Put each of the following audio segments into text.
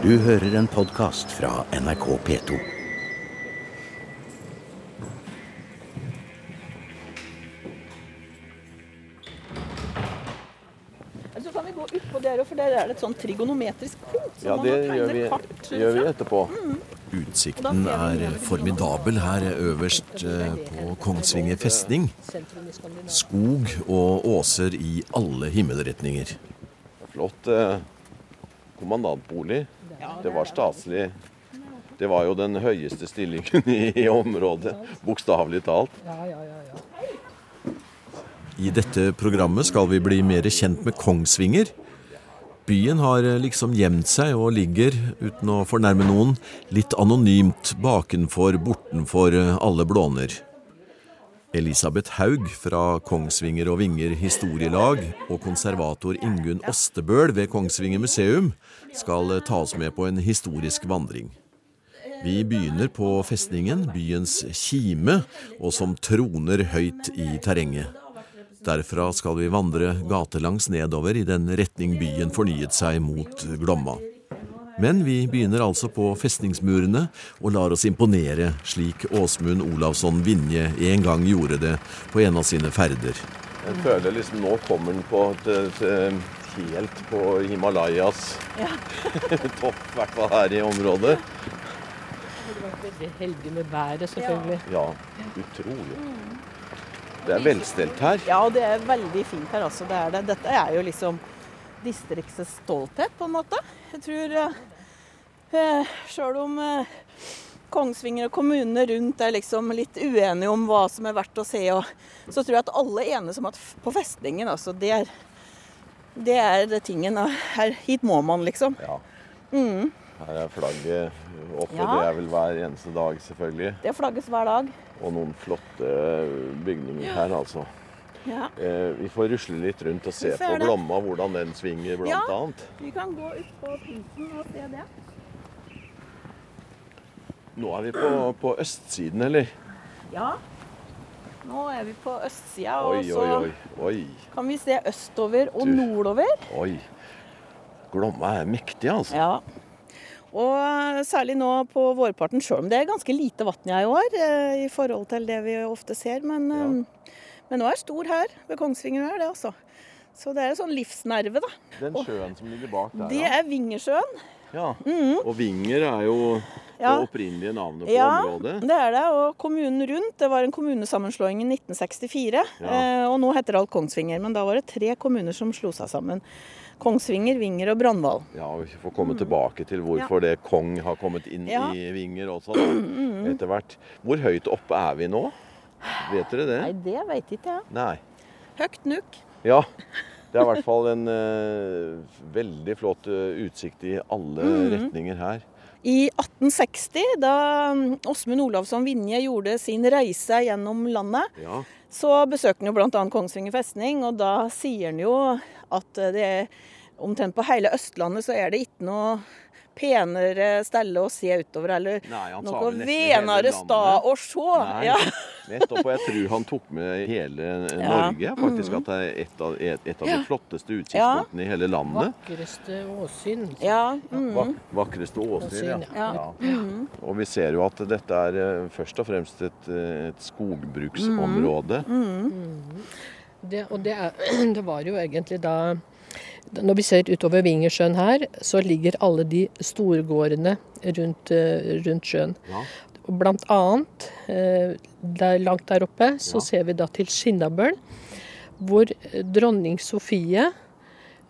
Du hører en podkast fra NRK P2. Så kan vi gå utpå der òg, for der er det et sånn trigonometrisk punkt. Ja, det gjør vi, gjør vi etterpå. Utsikten er formidabel her øverst eh, på Kongsvinger festning. Skog og åser i alle himmelretninger. Flott eh, kommandantbolig. Det var staselig. Det var jo den høyeste stillingen i området, bokstavelig talt. I dette programmet skal vi bli mer kjent med Kongsvinger. Byen har eh, liksom gjemt seg og ligger, uten å fornærme noen, litt anonymt bakenfor, bortenfor eh, alle blåner. Elisabeth Haug fra Kongsvinger og Vinger historielag og konservator Ingunn Ostebøl ved Kongsvinger museum skal ta oss med på en historisk vandring. Vi begynner på festningen, byens kime, og som troner høyt i terrenget. Derfra skal vi vandre gatelangs nedover i den retning byen fornyet seg mot Glomma. Men vi begynner altså på festningsmurene og lar oss imponere, slik Åsmund Olavsson Vinje en gang gjorde det på en av sine ferder. Jeg føler liksom nå kommer den på et, et, helt på Himalayas topp, i hvert fall her i området. Veldig heldig med været, selvfølgelig. Ja, utrolig. Det er velstelt her. Ja, det er veldig fint her, altså. Det er det. Dette er jo liksom distriktets stolthet, på en måte. Jeg tror eh, Sjøl om eh, Kongsvinger og kommunene rundt er liksom litt uenige om hva som er verdt å se, og, så tror jeg at alle enes om at på festningen, altså, det er det er det tingen. Her, hit må man, liksom. Ja. Mm. Her er flagget oppe, Ja. det er vel hver eneste dag, selvfølgelig. Det flagges hver dag. Og noen flotte bygninger her, altså. Ja. Eh, vi får rusle litt rundt og se på. Glomma, hvordan den svinger, blant Ja. annet. Vi kan gå ut på pinsen og se det. Nå er vi på, på østsiden, eller? Ja. Nå er vi på østsida, og så oi, oi. Oi, kan vi se østover og Du. nordover. oi. Glomma er mektig, altså. Ja. Og særlig nå på vårparten, sjøl om det er ganske lite vann i år eh, i forhold til det vi ofte ser. Men, eh, men nå er det stor her ved Kongsvinger, her, det altså. Så det er en sånn livsnerve, da. Den sjøen som ligger bak der, Det er Vingersjøen. ja. Og Vinger er jo Ja. det opprinnelige navnet på Ja, området. det er det. Og kommunen rundt, det var en kommunesammenslåing i 1964. Ja. Eh, og nå heter det alt Kongsvinger. Men da var det tre kommuner som slo seg sammen. Kongsvinger, Vinger og Brandval. Ja, og Vi får komme tilbake til hvorfor det Kong har kommet inn Ja. i Vinger også, da, etter hvert. Hvor høyt oppe er vi nå? Vet dere det? Nei, det veit ikke jeg. Nei. Høgt nuk. Ja. Det er i hvert fall en uh, veldig flott eh, utsikt i alle Mm. retninger her. I 1860, da mm, Åsmund Olavsson Vinje gjorde sin reise gjennom landet, Ja. så besøkte han jo bl.a. Kongsvinger festning, og da sier han jo at det er omtrent på hele Østlandet så er det ikke noe penere stelle å se utover, eller Nei, noe venere stad å se. Nei, Ja. nettopp. Og jeg tror han tok med hele Ja. Norge. Faktisk at det er et av, et, et av de flotteste utsiktspunktene i hele landet. Vakreste åsyn. ja. Mm. Vak vakreste åsyn, ja. Ja. Og vi ser jo at dette er eh, først og fremst et, eh, et skogbruksområde. Det, og det, er, det var jo egentlig da Når vi ser utover Vingersjøen her, så ligger alle de storgårdene rundt, eh, rundt sjøen. Ja. Blant annet, eh, der, langt der oppe, så Ja. ser vi da til Skinnabøl, hvor dronning Sofie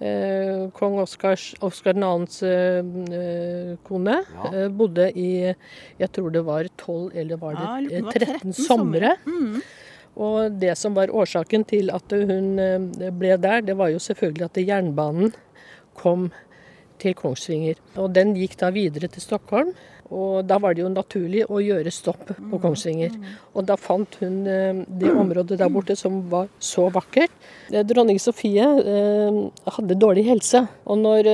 Eh, Kong Oskars, Oskar 2.s eh, kone Ja. eh, bodde i Jeg tror det var 12 eller var det Ja, jeg lurer på eh, om det var 13 13 somre. Mm. Og det som var årsaken til at hun eh, ble der, det var jo selvfølgelig at jernbanen kom til Kongsvinger. Og den gikk da videre til Stockholm. Og da var det jo naturlig å gjøre stopp på Kongsvinger. Og da fant hun eh, det området der borte som var så vakkert. Eh, Dronning Sofie eh, hadde dårlig helse. Og når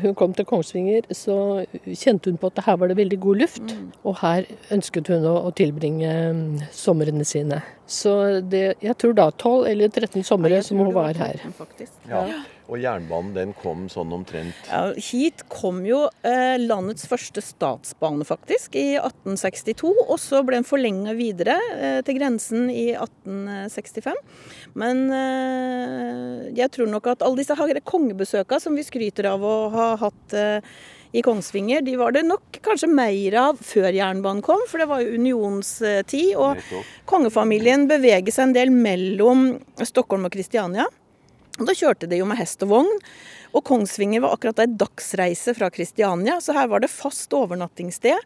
hun kom til Kongsvinger, så kjente hun på at her var det veldig god luft. Og her ønsket hun å, tilbringe somrene sine. Så det, jeg tror da 12 eller 13 somre som hun var her. 13 faktisk. Ja. Og jernbanen den kom sånn omtrent Ja, hit kom jo eh, landets første statsbane, faktisk, i 1862. Og så ble den forlenga videre eh, til grensen i 1865. Men eh, jeg tror nok at alle disse kongebesøka som vi skryter av å ha hatt eh, i Kongsvinger, de var det nok kanskje mer av før jernbanen kom, for det var jo unionstid. Og kongefamilien beveger seg en del mellom Stockholm og Kristiania. Da kjørte de jo med hest og vogn. Og Kongsvinger var akkurat ei dagsreise fra Kristiania, så her var det fast overnattingssted.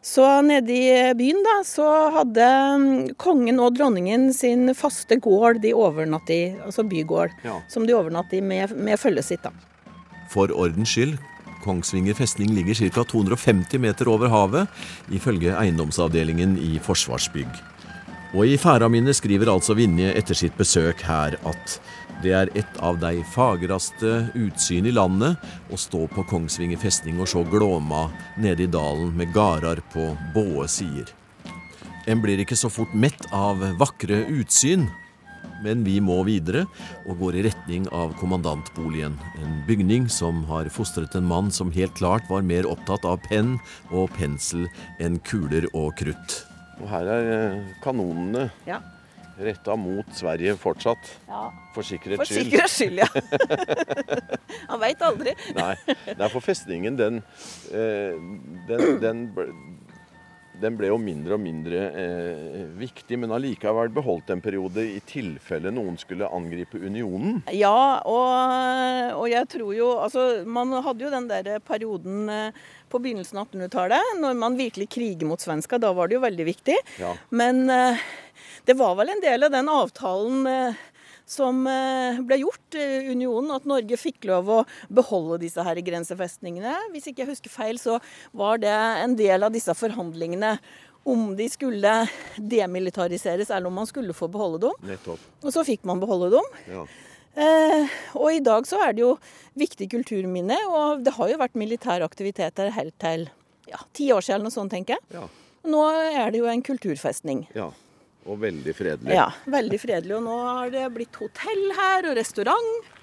Så nede i byen da, så hadde mm, kongen og dronningen sin faste gård de overnatt i, altså bygård, Ja. som de overnatt i med, med følget sitt. da. For ordens skyld, Kongsvinger festning ligger ca. 250 meter over havet, ifølge eiendomsavdelingen i Forsvarsbygg. Og i færa mine skriver altså Vinje etter sitt besøk her at det er et av de fagraste utsyn i landet å stå på Kongsvinger festning og se Glåma nede i dalen med gardar på båe sider. En blir ikke så fort mett av vakre utsyn, men vi må videre og går i retning av kommandantboligen. En bygning som har fostret en mann som helt klart var mer opptatt av penn og pensel enn kuler og krutt. Og her er eh, kanonene Ja. Retta mot Sverige fortsatt. ja. For sikkerhets skyld. For sikkerhets skyld, ja. Han veit aldri. Nei, Nei, for festningen, den, eh, den, den, den ble jo mindre og mindre eh, viktig, men allikevel beholdt en periode i tilfelle noen skulle angripe unionen. Ja, og, og jeg tror jo Altså, man hadde jo den der perioden eh, på begynnelsen av 1800-tallet, når man virkelig kriger mot svenska. Da var det jo veldig viktig. Ja. Men eh, det var vel en del av den avtalen eh, som eh, ble gjort i unionen, at Norge fikk lov å beholde disse her grensefestningene. Hvis ikke jeg husker feil, så var det en del av disse forhandlingene om de skulle demilitariseres, eller om man skulle få beholde dem. Nettopp. Og så fikk man beholde dem. Ja. Eh, og i dag så er det jo viktig kulturminne, og det har jo vært militære aktiviteter helt til ja, ti år siden eller noe sånt, tenker jeg. Ja. Nå er det jo en kulturfestning. ja. Og veldig fredelig. Ja, veldig fredelig. Og nå har det blitt hotell her, og restaurant.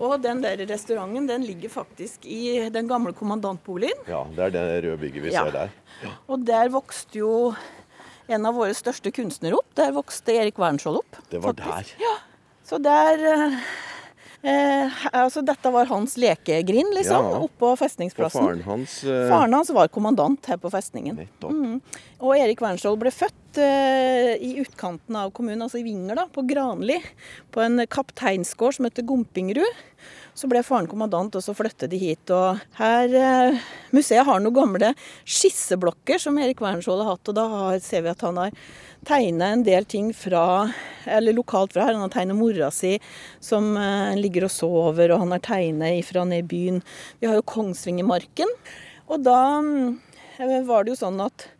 Og den der restauranten den ligger faktisk i den gamle kommandantboligen. Ja, Det er det røde bygget vi Ja. ser der. Og der vokste jo en av våre største kunstnere opp. Der vokste Erik Wernskjold opp. Det var faktisk. der. Ja. Så der eh, Altså, dette var hans lekegrind, liksom, Ja. oppå festningsplassen. festningsplassen. faren hans eh, Faren hans var kommandant her på festningen. Mm. Og Erik Wernskjold ble født eh, i utkanten av kommunen, altså i Vinger, da, på Granli. På en kapteinsgård som heter Gompingrud. Så ble faren kommandant, og så flyttet de hit. Og her eh, Museet har noen gamle skisseblokker som Erik Wernskjold har hatt, og da har, ser vi at han har tegna en del ting fra Eller lokalt fra her. Han har tegnet mora si som eh, ligger og sover, og han har tegnet ifra ned i byen. Vi har jo Kongsvingermarken. Og da eh, var det jo sånn at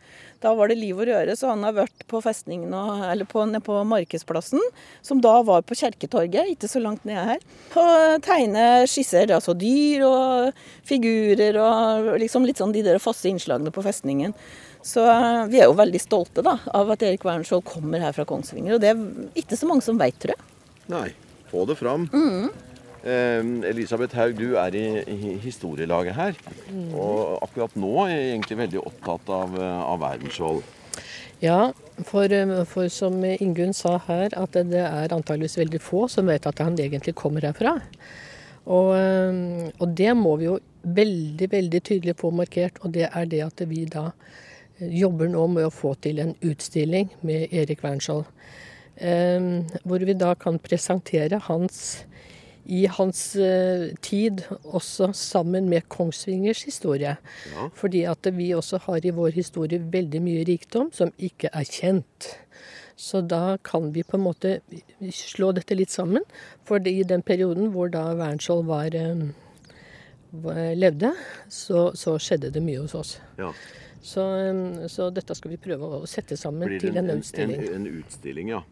da var det liv og røre, så han har vært på festningen og, eller på, på Markedsplassen, som da var på Kjerketorget, ikke så langt nede her. Og tegne skisser, altså dyr og figurer og liksom litt sånn de der faste innslagene på festningen. Så eh, vi er jo veldig stolte da, av at Erik Wernskjold kommer her fra Kongsvinger, og det er ikke så mange som veit, tror jeg. Nei, få det fram. Mm. Eh, Elisabeth Haug, du er i, historielaget her. Og akkurat nå er jeg egentlig veldig opptatt av, eh, av Wernskjold. Ja, for, eh, for som Ingunn sa her, at det er antageligvis veldig få som vet at han egentlig kommer herfra. Og, eh, og det må vi jo veldig, veldig tydelig få markert, og det er det at vi da eh, jobber nå med å få til en utstilling med Erik Wernskjold. Eh, hvor vi da kan presentere hans i hans eh, tid også sammen med Kongsvingers historie. Ja. Fordi at vi også har i vår historie veldig mye rikdom som ikke er kjent. Så da kan vi på en måte slå dette litt sammen. For i den perioden hvor da Wernskjold var, eh, levde, så, så skjedde det mye hos oss. Ja. Så, eh, så dette skal vi prøve å sette sammen til en, en en, utstilling. en, en utstilling, ja.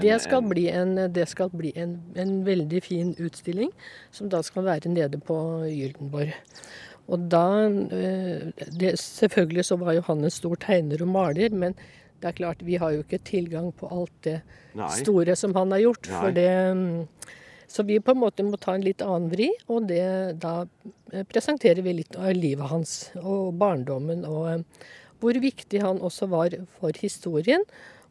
Det skal bli, en, det skal bli en, en veldig fin utstilling, som da skal være nede på Gyldenborg. Og da eh, det, Selvfølgelig så var jo han en stor tegner og maler, men det er klart, vi har jo ikke tilgang på alt det Nei. store som han har gjort. For det mm, Så vi på en måte må ta en litt annen vri, og det, da eh, presenterer vi litt av livet hans og barndommen, og eh, hvor viktig han også var for historien.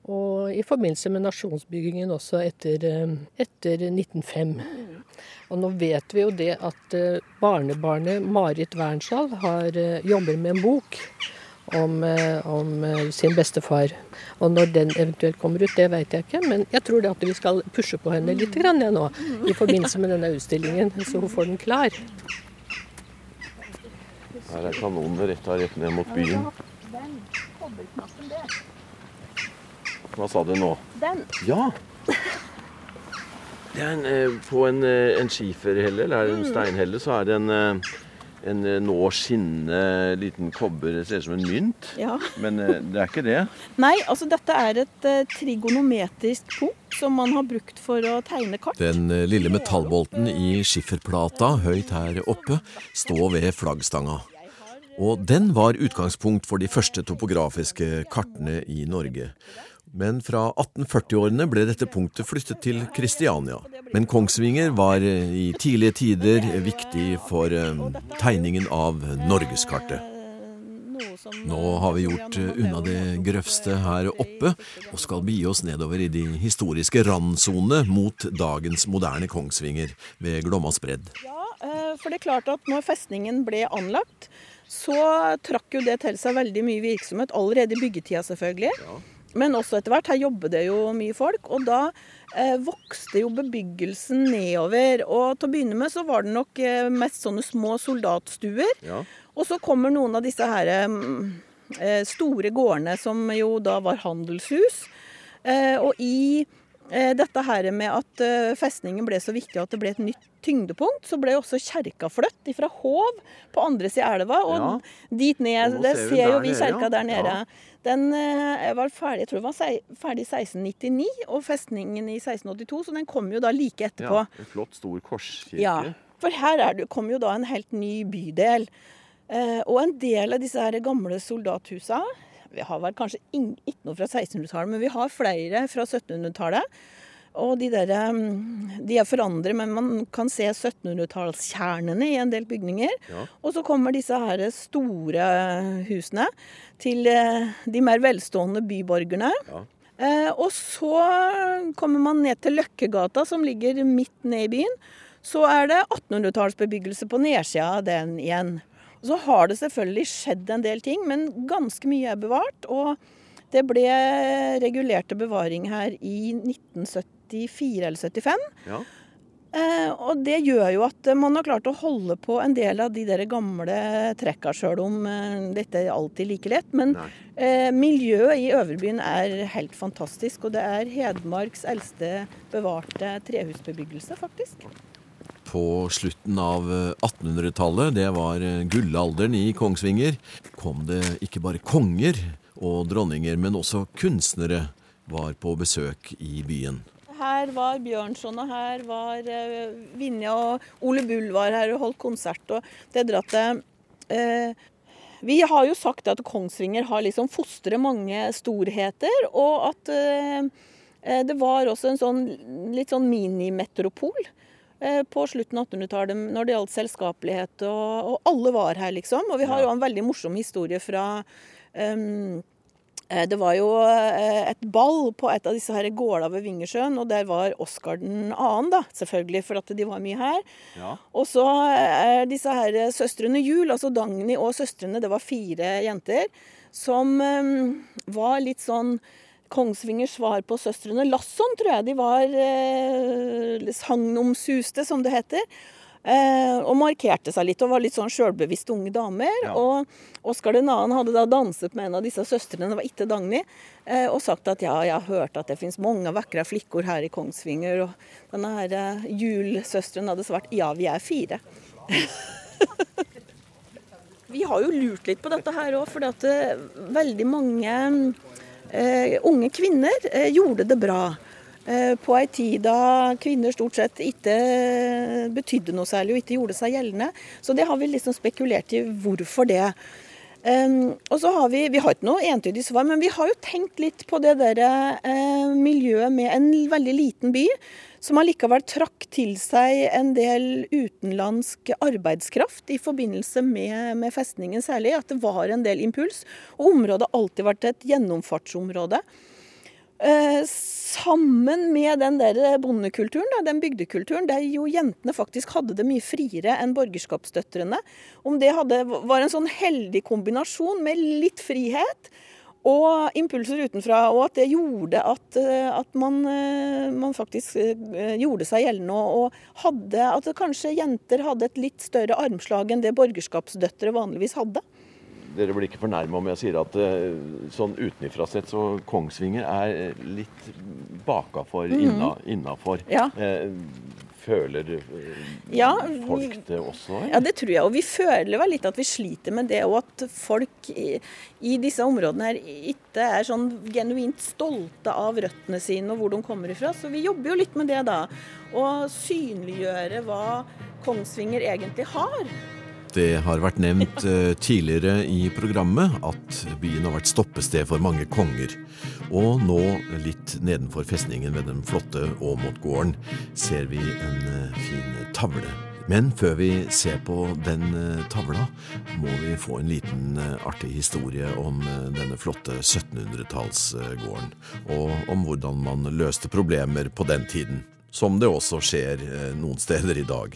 Og i forbindelse med nasjonsbyggingen også etter, eh, etter 1905. Og nå vet vi jo det at barnebarnet Marit Wernskjold jobber med en bok om, om, sin bestefar. Og når den eventuelt kommer ut, det vet jeg ikke. Men jeg tror det at vi skal pushe på henne litt grann, nå, i forbindelse med denne utstillingen, så hun får den klar. Her er kanonene retta rett ned mot byen. Hva sa du nå? Den. Ja! Det er en, eh, på en, eh, en skiferhelle, eller en steinhelle, så er det en eh, en nå skinnende liten kobber. Det ser ut som en mynt, Ja. men det er ikke det. Nei, altså dette er et trigonometrisk punkt som man har brukt for å tegne kart. Den lille metallbolten i skifferplata høyt her oppe står ved flaggstanga. Og den var utgangspunkt for de første topografiske kartene i Norge. Men fra 1840-årene ble dette punktet flyttet til Kristiania. Men Kongsvinger var eh, i tidlige tider viktig for eh, tegningen av norgeskartet. Nå har vi gjort eh, unna det grøvste her oppe, og skal begi oss nedover i de historiske randsonene mot dagens moderne Kongsvinger ved Glommas bredd. Ja, for det er klart at når festningen ble anlagt, så trakk jo det til seg veldig mye virksomhet. Allerede i byggetida, selvfølgelig. Men også etter hvert. Her jobber det jo mye folk. Og da eh, vokste jo bebyggelsen nedover. Og til å begynne med så var det nok eh, mest sånne små soldatstuer. Ja. Og så kommer noen av disse her mm, eh, store gårdene som jo da var handelshus. Eh, og i dette her med at eh, festningen ble så viktig at det ble et nytt tyngdepunkt, så ble også kjerka flytt fra Hov på andre siden av elva og Ja. dit ned. Og Det ser ser jo vi kjerka der nede. Ja. Den eh, var ferdig, jeg tror den var ferdig i 1699, og festningen i 1682, så den kom jo da like etterpå. Ja, en flott, stor korskirke. Ja, for her er det, kom jo da en helt ny bydel. Eh, og en del av disse her gamle soldathusa Vi har vel kanskje ikke noe fra 1600-tallet, men vi har flere fra 1700-tallet. Og de, der, mm, de er forandret, men man kan se 1700-tallskjernene i en del bygninger. Ja. Og så kommer disse her store husene til eh, de mer velstående byborgerne. Ja. Eh, og så kommer man ned til Løkkegata, som ligger midt ned i byen. Så er det 1800-tallsbebyggelse på nedsida av den igjen. Så har det selvfølgelig skjedd en del ting, men ganske mye er bevart. Og det ble regulerte bevaring her i 1974 eller 75. Ja. Eh, og det gjør jo at man har klart å holde på en del av de der gamle trekka, sjøl om eh, dette er alltid like lett. Men eh, miljøet i Øverbyen er helt fantastisk. Og det er Hedmarks eldste bevarte trehusbebyggelse, faktisk. På slutten av eh, 1800-tallet, det var eh, gullalderen i Kongsvinger, kom det ikke bare konger og dronninger, men også kunstnere var på besøk i byen. Her var Bjørnson, og her var eh, Vinje og Ole Bull var her og holdt konsert. og det dratt at eh, Vi har jo sagt at Kongsvinger har liksom fostret mange storheter, og at eh, eh, det var også en sånn litt sånn minimetropol eh, på slutten av 1800-tallet når det gjaldt selskapelighet, og, og alle var her, liksom. Og vi har jo en veldig morsom historie fra Eh, Det var jo eh, et ball på et av disse her gårda ved Vingersjøen, og der var Oskar den annen, da, selvfølgelig, for at de var mye her. Ja. Og så er disse her søstrene Jul, altså Dagny og søstrene, det var fire jenter, som um, var litt sånn Kongsvingers svar på søstrene Lasson, tror jeg de var eh, sagnomsuste, som det heter. Eh, og markerte seg litt og var litt sånn sjølbevisste unge damer. Ja. Og Oskar den annen hadde da danset med en av disse søstrene, det var ikke Dagny, eh, og sagt at ja, jeg har hørt at det finnes mange vakre flikkor her i Kongsvinger. Og denne her eh, julsøsteren hadde svart ja, vi er fire. vi har jo lurt litt på dette her òg, for at eh, veldig mange unge kvinner eh, gjorde det bra. Eh, på ei tid da kvinner stort sett ikke betydde noe særlig og ikke gjorde seg gjeldende. Så det har vi liksom spekulert i hvorfor det. Um, og så har Vi vi har ikke noe entydig svar, men vi har jo tenkt litt på det der, uh, miljøet med en veldig liten by, som allikevel trakk til seg en del utenlandsk arbeidskraft i forbindelse med, med festningen særlig. At det var en del impuls. Og området har alltid vært et gjennomfartsområde. Eh, sammen med den der bondekulturen, den bygdekulturen, der jo jentene faktisk hadde det mye friere enn borgerskapsdøtrene. Om det hadde, var en sånn heldig kombinasjon med litt frihet og impulser utenfra, og at det gjorde at, eh, at man, eh, man, faktisk gjorde seg gjeldende. Og hadde, at kanskje jenter hadde et litt større armslag enn det borgerskapsdøtre vanligvis hadde dere blir ikke fornærma om jeg sier at eh, sånn utenifra sett så Kongsvinger er eh, litt bakafor mm. inna, innafor. Ja. Eh, føler ja, folk det også? Eller? Ja, det tror jeg. Og vi føler vel litt at vi sliter med det, og at folk i, i disse områdene her ikke er sånn genuint stolte av røttene sine og hvor de kommer ifra. Så vi jobber jo litt med det, da. Å synliggjøre hva Kongsvinger egentlig har. Det har vært nevnt eh, tidligere i programmet at byen har vært stoppested for mange konger. Og nå, litt nedenfor festningen ved den flotte Åmotgården, ser vi en eh, fin tavle. Men før vi ser på den eh, tavla, må vi få en liten artig historie om denne flotte 1700-tallsgården. Og om hvordan man løste problemer på den tiden. Som det også skjer noen steder i dag.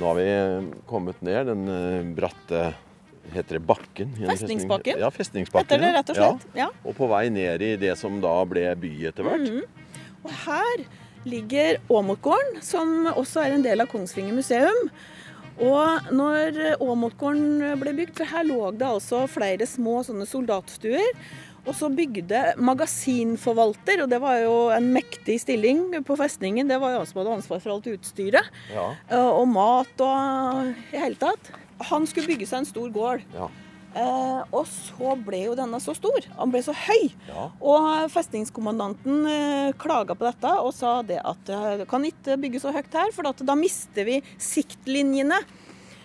Nå har vi kommet ned den eh, bratte Heter det bakken? Festningsbakken? Ja, festningsbakken. Heter det rett og slett. Ja. ja. Og på vei ned i det som da ble by etter hvert. Mm. Og her ligger Åmotgården, som også er en del av Kongsvinger museum. Og når Åmotgården ble bygd, for her lå det altså flere små sånne soldatstuer. Og så bygde magasinforvalter, og det var jo en mektig stilling på festningen. Det var jo han som hadde ansvar for alt utstyret. Ja. Eh, og mat og i hele tatt. Han skulle bygge seg en stor gård. Ja. Eh, og så ble jo denne så stor. Han ble så høy. Ja. Og festningskommandanten eh, klaga på dette og sa det at eh, det kan ikke bygge så høyt her, for da mister vi siktlinjene.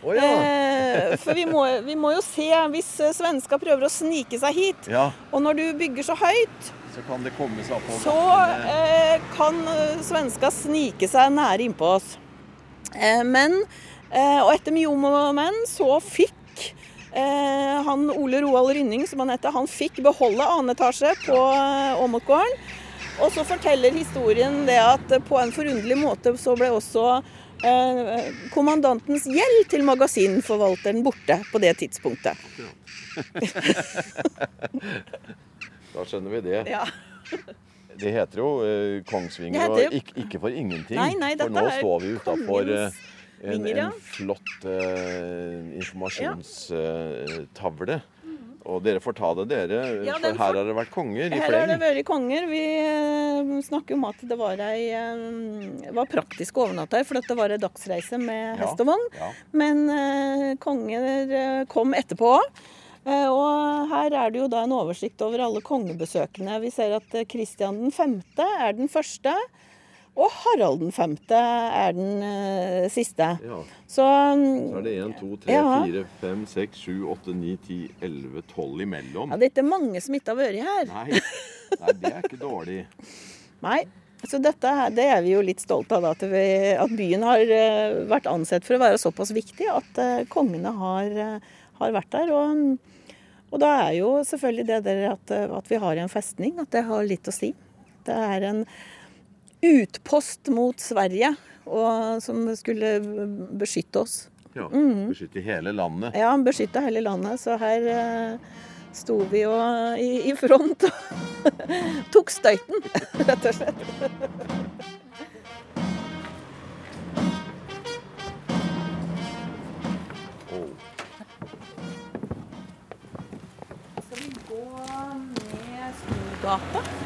Oh, ja. eh, for vi må, vi må, jo se hvis svenska svensker prøver å snike seg hit. Ja. Og når du bygger så høyt, så kan det komme seg på Så eh, kan svenska svensker snike seg nære innpå oss. Eh, men, eh, og etter mye om og men, så fikk han Ole Roald Rynning, som han heter, han fikk beholde annen etasje på Åmotgården. Og så forteller historien det at på en forunderlig måte så ble også Eh, kommandantens gjeld til magasinforvalteren borte på det tidspunktet. da skjønner vi det. Ja. Det heter jo eh, Kongsvinger, heter og ikke, ikke, for ingenting. Nei, nei, for nå står vi utafor eh, en, en, flott eh, informasjonstavle. Ja. Og dere får ta det, dere. Ja, for her har det vært konger i fleng. Her har det vært konger. Vi uh, snakker om at det var ei uh, var praktisk å overnatte her, for det var ei dagsreise med hest og vogn. Ja. Men uh, konger kom etterpå. og her er det jo da en oversikt over alle kongebesøkene. Vi ser at Kristian 5. er den første. Og Harald den femte er den uh, siste. Ja. Så, Så er det 1, 2, 3, ja. 4, 5, 6, 7, 8, 9, 10, 11, 12 imellom. Ja, det er ikke mange som ikke har vært her. Nei. Nei, det er ikke dårlig. Nei. Så dette det er vi jo litt stolte av, da, at, vi, at, byen har uh, vært ansett for å være såpass viktig at uh, kongene har, har, vært der. Og, og, da er jo selvfølgelig det der at, at vi har en festning, at det har litt å si. Det er en utpost mot Sverige, og, som skulle beskytte oss. Ja, mm. Beskytte hele landet? Ja, beskytte hele landet. Så her eh, sto vi jo i, i front og tok støyten, rett og slett. Skal vi gå ned Storgata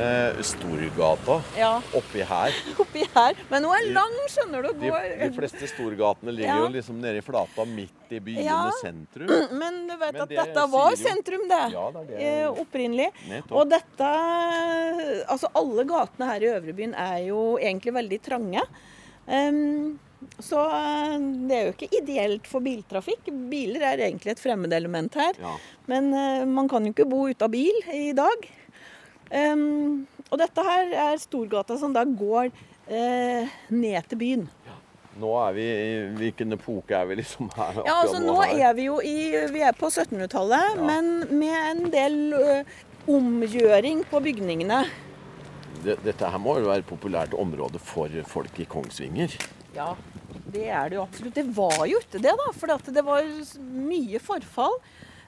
eh, Storgata ja. oppi her. Oppi her. Men hun er lang, skjønner du. De, de fleste storgatene ligger ja. jo liksom nede i flata midt i byene ja. sentrum. Men du vet Men at det dette var jo... sentrum, det. Ja, det, det. Eh, opprinnelig. Nettopp. Og dette Altså, alle gatene her i Øvrebyen er jo egentlig veldig trange. Um, Så eh, det er jo ikke ideelt for biltrafikk. Biler er egentlig et fremmedelement her. Ja. Men eh, man kan jo ikke bo ute av bil i dag. Em, og dette her er Storgata som da går eh, ned til byen. Nå er vi i Hvilken epoke er vi liksom her? Ja, altså Nå er vi jo i, vi er på 1700-tallet, Ja. men med en del ø, omgjøring på bygningene. Dette her må jo være et populært område for folk i Kongsvinger. Ja, det er det jo absolutt. Det var jo ikke det, da. For det var mye forfall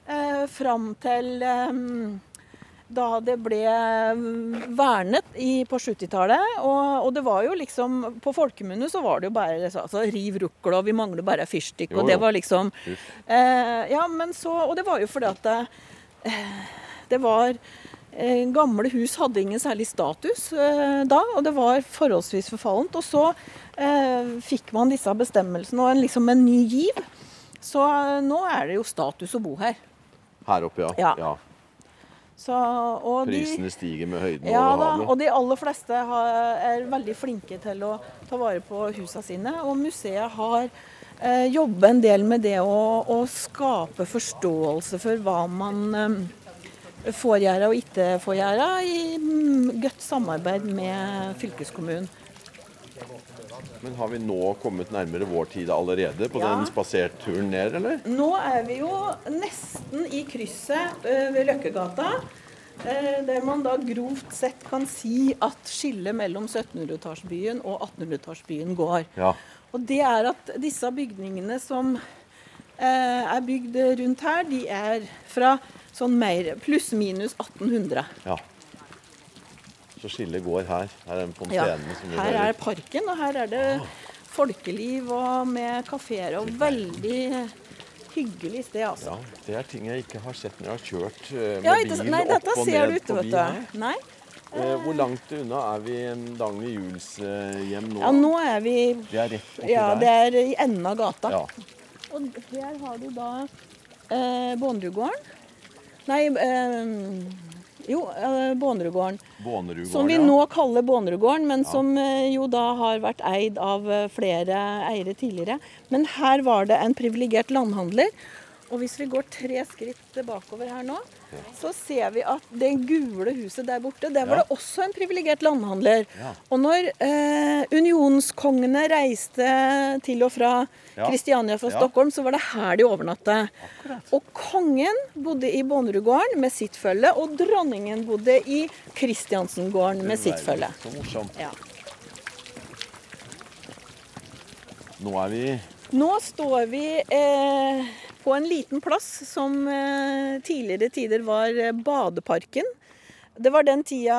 eh, fram til eh, da det ble mm, vernet i, på 70-tallet. Og, og det var jo liksom På folkemunne så var det jo bare altså, riv rukkel, og vi mangler bare fyrstikk. Og det var liksom eh, Ja, men så Og det var jo fordi at det, eh, det var eh, Gamle hus hadde ingen særlig status eh, da, og det var forholdsvis forfallent. Og så eh, fikk man disse bestemmelsene og en, liksom en ny giv. Så eh, nå er det jo status å bo her. Her oppe, ja. Ja. Så, og de, Prisene stiger med høyden ja, over havet. og de aller fleste har, er veldig flinke til å ta vare på husene sine. Og museet har eh, jobbet en del med det å, å skape forståelse for hva man eh, får gjøre og ikke får gjøre, i mm, godt samarbeid med fylkeskommunen. Men har vi nå kommet nærmere vår tid allerede på Ja. den spaserturen ned, eller? Nå er vi jo nesten i krysset ved Løkkegata. eh, Der man da grovt sett kan si at skillet mellom 1700-tallsbyen og 1800-tallsbyen går. Ja. Og det er at disse bygningene som eh, er bygd rundt her, de er fra sånn mer pluss-minus 1800. ja. Så skillet går her. Her er Ja. Her er parken, og her er det folkeliv og med kafeer og veldig hyggelig sted, altså. Ja, det er ting jeg ikke har sett når jeg har kjørt eh, med Ja, ikke, bil nei, opp og ned ikke, forbi her. Eh, hvor langt unna er vi Dagny Juels eh, hjem nå? Ja, nå er vi Det er rett oppi Ja, det er i enden av gata. Ja. Og her har du da eh, Bondegården. Nei, eh, jo, eh, Bånerudgården, Som vi nå kaller Bånerudgården, men som eh, jo da har vært eid av eh, flere eiere tidligere. Men her var det en privilegert landhandler. Og hvis vi går tre skritt bakover her nå, så ser vi at det gule huset der borte, der var Ja. det også en privilegert landhandler. Ja. Og når eh, unionskongene reiste til og fra Ja. Kristiania fra Ja. Stockholm, så var det her de overnatta. Og kongen bodde i Bonnerudgården med sitt følge, og dronningen bodde i Kristiansengården med sitt følge. Så morsomt. Ja. Nå er vi Nå står vi eh, på en liten plass som eh, tidligere tider var eh, Badeparken. Det var den tida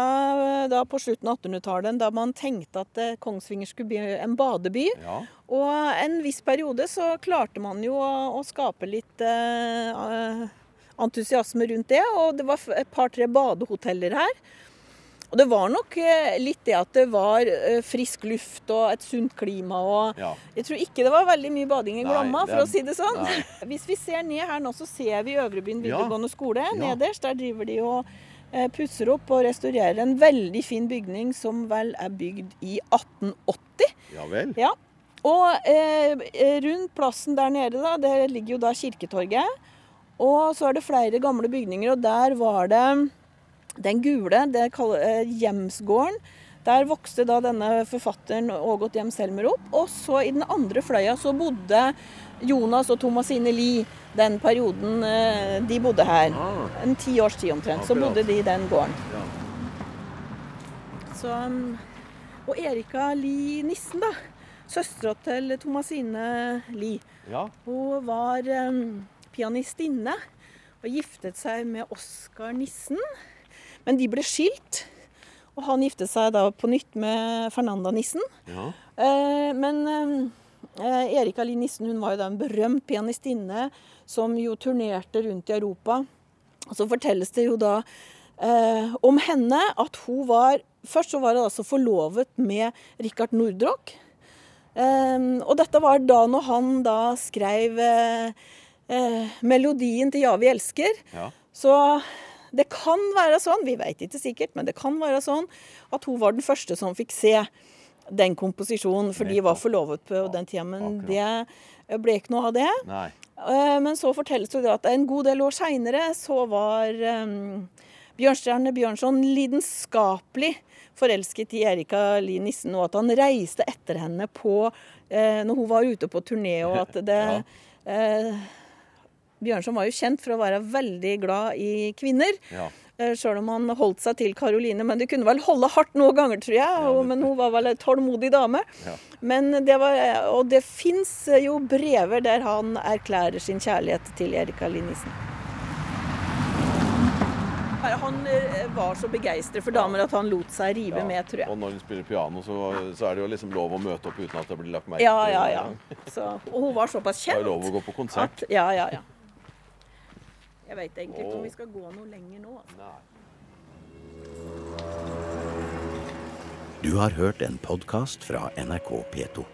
eh, da på slutten av 1800-tallet da man tenkte at Kongsvinger skulle bli en badeby. Ja. Og en viss periode så klarte man jo å, skape litt eh, entusiasme rundt det. Og det var et par-tre badehoteller her. Og det var nok eh, litt det at det var eh, frisk luft og et sunt klima. og Ja. Jeg tror ikke det var veldig mye bading i Glomma, for å si det sånn. nei. Hvis vi ser ned her nå, så ser vi Øvrebyen Ja. videregående skole. Ja. Nederst der driver de og eh, pusser opp og restaurerer en veldig fin bygning som vel er bygd i 1880. ja vel. Ja. Og eh, rundt plassen der nede, da, der ligger jo da Kirketorget. Og så er det flere gamle bygninger, og der var det den gule, det kaller eh, Hjemsgården. Der vokste da denne forfatteren Ågot Hjem Selmer opp. Og så i den andre fløya så bodde Jonas og Thomasine Lie den perioden eh, de bodde her. Ah, En ti års tid omtrent. Så bodde de i den gården. Så, um, og Erika Lie Nissen, da. Søstera til Thomasine Lie. ja. Hun var um, pianistinne og giftet seg med Oskar Nissen. Men de ble skilt, og han giftet seg da på nytt med Fernanda Nissen. ja. Eh, men eh, Erika Lie Nissen hun var jo da en berømt pianistinne som jo turnerte rundt i Europa. Og så fortelles det jo da eh, om henne at hun var Først så var hun altså forlovet med Richard Nordrock. Eh, og dette var da når han da skrev eh, eh, melodien til 'Ja, vi elsker'. ja. Så det kan være sånn, vi vet ikke sikkert, men det kan være sånn at hun var den første som fikk se den komposisjonen, for de var forlovet på den tida. Men det ble ikke noe av det. Nei. Eh, Men så fortelles det at en god del år seinere så var um, Bjørnstjerne Bjørnson lidenskapelig forelsket i Erika Li Nissen, og at han reiste etter henne på eh, når hun var ute på turné, og at det eh, Bjørnson var jo kjent for å være veldig glad i kvinner. Ja. Eh, Sjøl om han holdt seg til Karoline. Men det kunne vel holde hardt noen ganger, tror jeg. Og, men hun var vel en tålmodig dame. Ja. Men det var, og det fins jo brever der han erklærer sin kjærlighet til Erika Linnisen. Han eh, var så begeistret for damer at han lot seg rive Ja. med, tror jeg. Og når hun spiller piano, så, så er det jo liksom lov å møte opp uten at det blir lagt merke Ja, til. ja, ja. Så, og hun var såpass Det er kjent. lov å gå på konsert. At, ja, ja, ja. Jeg veit egentlig ikke om vi skal gå noe lenger nå. Altså. Du har hørt en podkast fra NRK P2.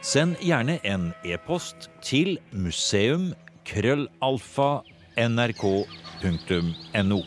Send gjerne en e-post til museum krøllalfa nrk.no.